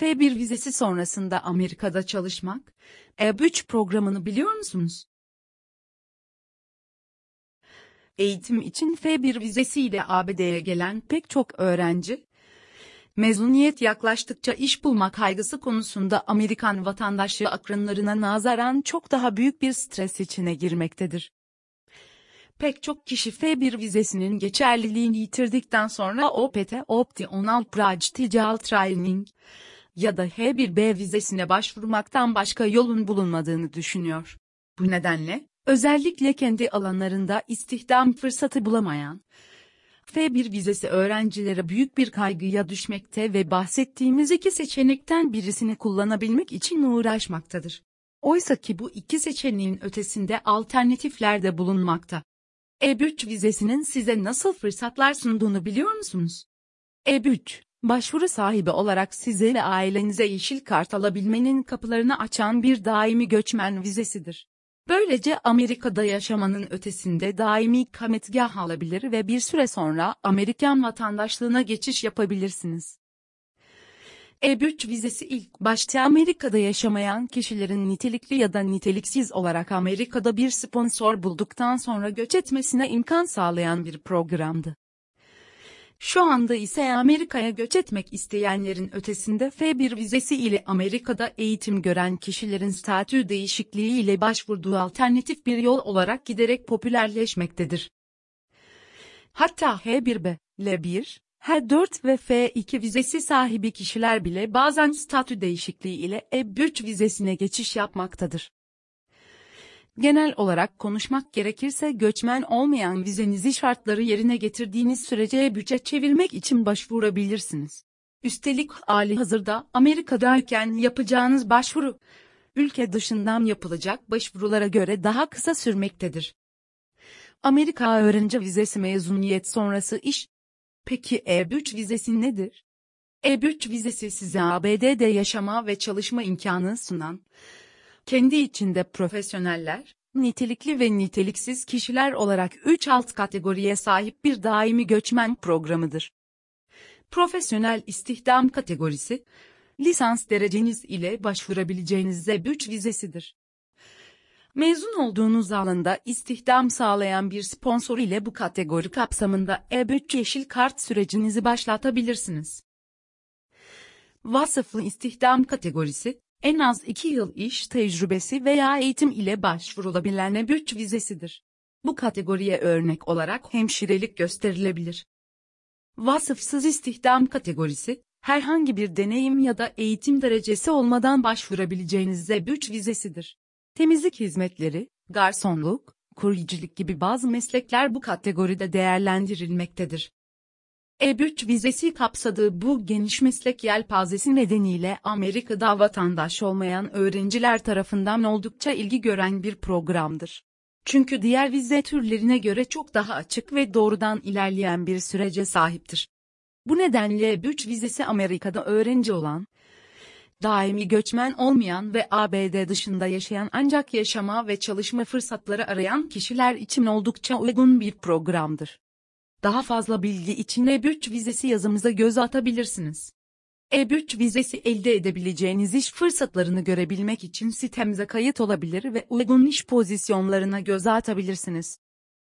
F1 vizesi sonrasında Amerika'da çalışmak, E3 programını biliyor musunuz? Eğitim için F1 vizesiyle ABD'ye gelen pek çok öğrenci, mezuniyet yaklaştıkça iş bulma kaygısı konusunda Amerikan vatandaşı akranlarına nazaran çok daha büyük bir stres içine girmektedir. Pek çok kişi F1 vizesinin geçerliliğini yitirdikten sonra OPT Optional Practical Training ya da H1B vizesine başvurmaktan başka yolun bulunmadığını düşünüyor. Bu nedenle, özellikle kendi alanlarında istihdam fırsatı bulamayan, F1 vizesi öğrencilere büyük bir kaygıya düşmekte ve bahsettiğimiz iki seçenekten birisini kullanabilmek için uğraşmaktadır. Oysa ki bu iki seçeneğin ötesinde alternatifler de bulunmakta. E3 vizesinin size nasıl fırsatlar sunduğunu biliyor musunuz? E3, başvuru sahibi olarak size ve ailenize yeşil kart alabilmenin kapılarını açan bir daimi göçmen vizesidir. Böylece Amerika'da yaşamanın ötesinde daimi ikametgah alabilir ve bir süre sonra Amerikan vatandaşlığına geçiş yapabilirsiniz. E3 vizesi ilk başta Amerika'da yaşamayan kişilerin nitelikli ya da niteliksiz olarak Amerika'da bir sponsor bulduktan sonra göç etmesine imkan sağlayan bir programdı. Şu anda ise Amerika'ya göç etmek isteyenlerin ötesinde F1 vizesi ile Amerika'da eğitim gören kişilerin statü değişikliği ile başvurduğu alternatif bir yol olarak giderek popülerleşmektedir. Hatta H1B, L1, H4 ve F2 vizesi sahibi kişiler bile bazen statü değişikliği ile E3 vizesine geçiş yapmaktadır. Genel olarak konuşmak gerekirse göçmen olmayan vizenizi şartları yerine getirdiğiniz sürece bütçe çevirmek için başvurabilirsiniz. Üstelik hali hazırda Amerika'dayken yapacağınız başvuru, ülke dışından yapılacak başvurulara göre daha kısa sürmektedir. Amerika öğrenci vizesi mezuniyet sonrası iş. Peki E3 vizesi nedir? E3 vizesi size ABD'de yaşama ve çalışma imkanı sunan, kendi içinde profesyoneller, nitelikli ve niteliksiz kişiler olarak 3 alt kategoriye sahip bir daimi göçmen programıdır. Profesyonel istihdam kategorisi, lisans dereceniz ile başvurabileceğiniz Z3 vizesidir. Mezun olduğunuz alanda istihdam sağlayan bir sponsor ile bu kategori kapsamında E3 yeşil kart sürecinizi başlatabilirsiniz. Vasıflı istihdam kategorisi, en az 2 yıl iş tecrübesi veya eğitim ile başvurulabilen E3 vizesidir. Bu kategoriye örnek olarak hemşirelik gösterilebilir. Vasıfsız istihdam kategorisi, herhangi bir deneyim ya da eğitim derecesi olmadan başvurabileceğiniz Z3 vizesidir. Temizlik hizmetleri, garsonluk, kuryecilik gibi bazı meslekler bu kategoride değerlendirilmektedir. E3 vizesi kapsadığı bu geniş meslek yelpazesi nedeniyle Amerika'da vatandaş olmayan öğrenciler tarafından oldukça ilgi gören bir programdır. Çünkü diğer vize türlerine göre çok daha açık ve doğrudan ilerleyen bir sürece sahiptir. Bu nedenle E3 vizesi Amerika'da öğrenci olan, daimi göçmen olmayan ve ABD dışında yaşayan ancak yaşama ve çalışma fırsatları arayan kişiler için oldukça uygun bir programdır. Daha fazla bilgi için E3 vizesi yazımıza göz atabilirsiniz. E3 vizesi elde edebileceğiniz iş fırsatlarını görebilmek için sitemize kayıt olabilir ve uygun iş pozisyonlarına göz atabilirsiniz.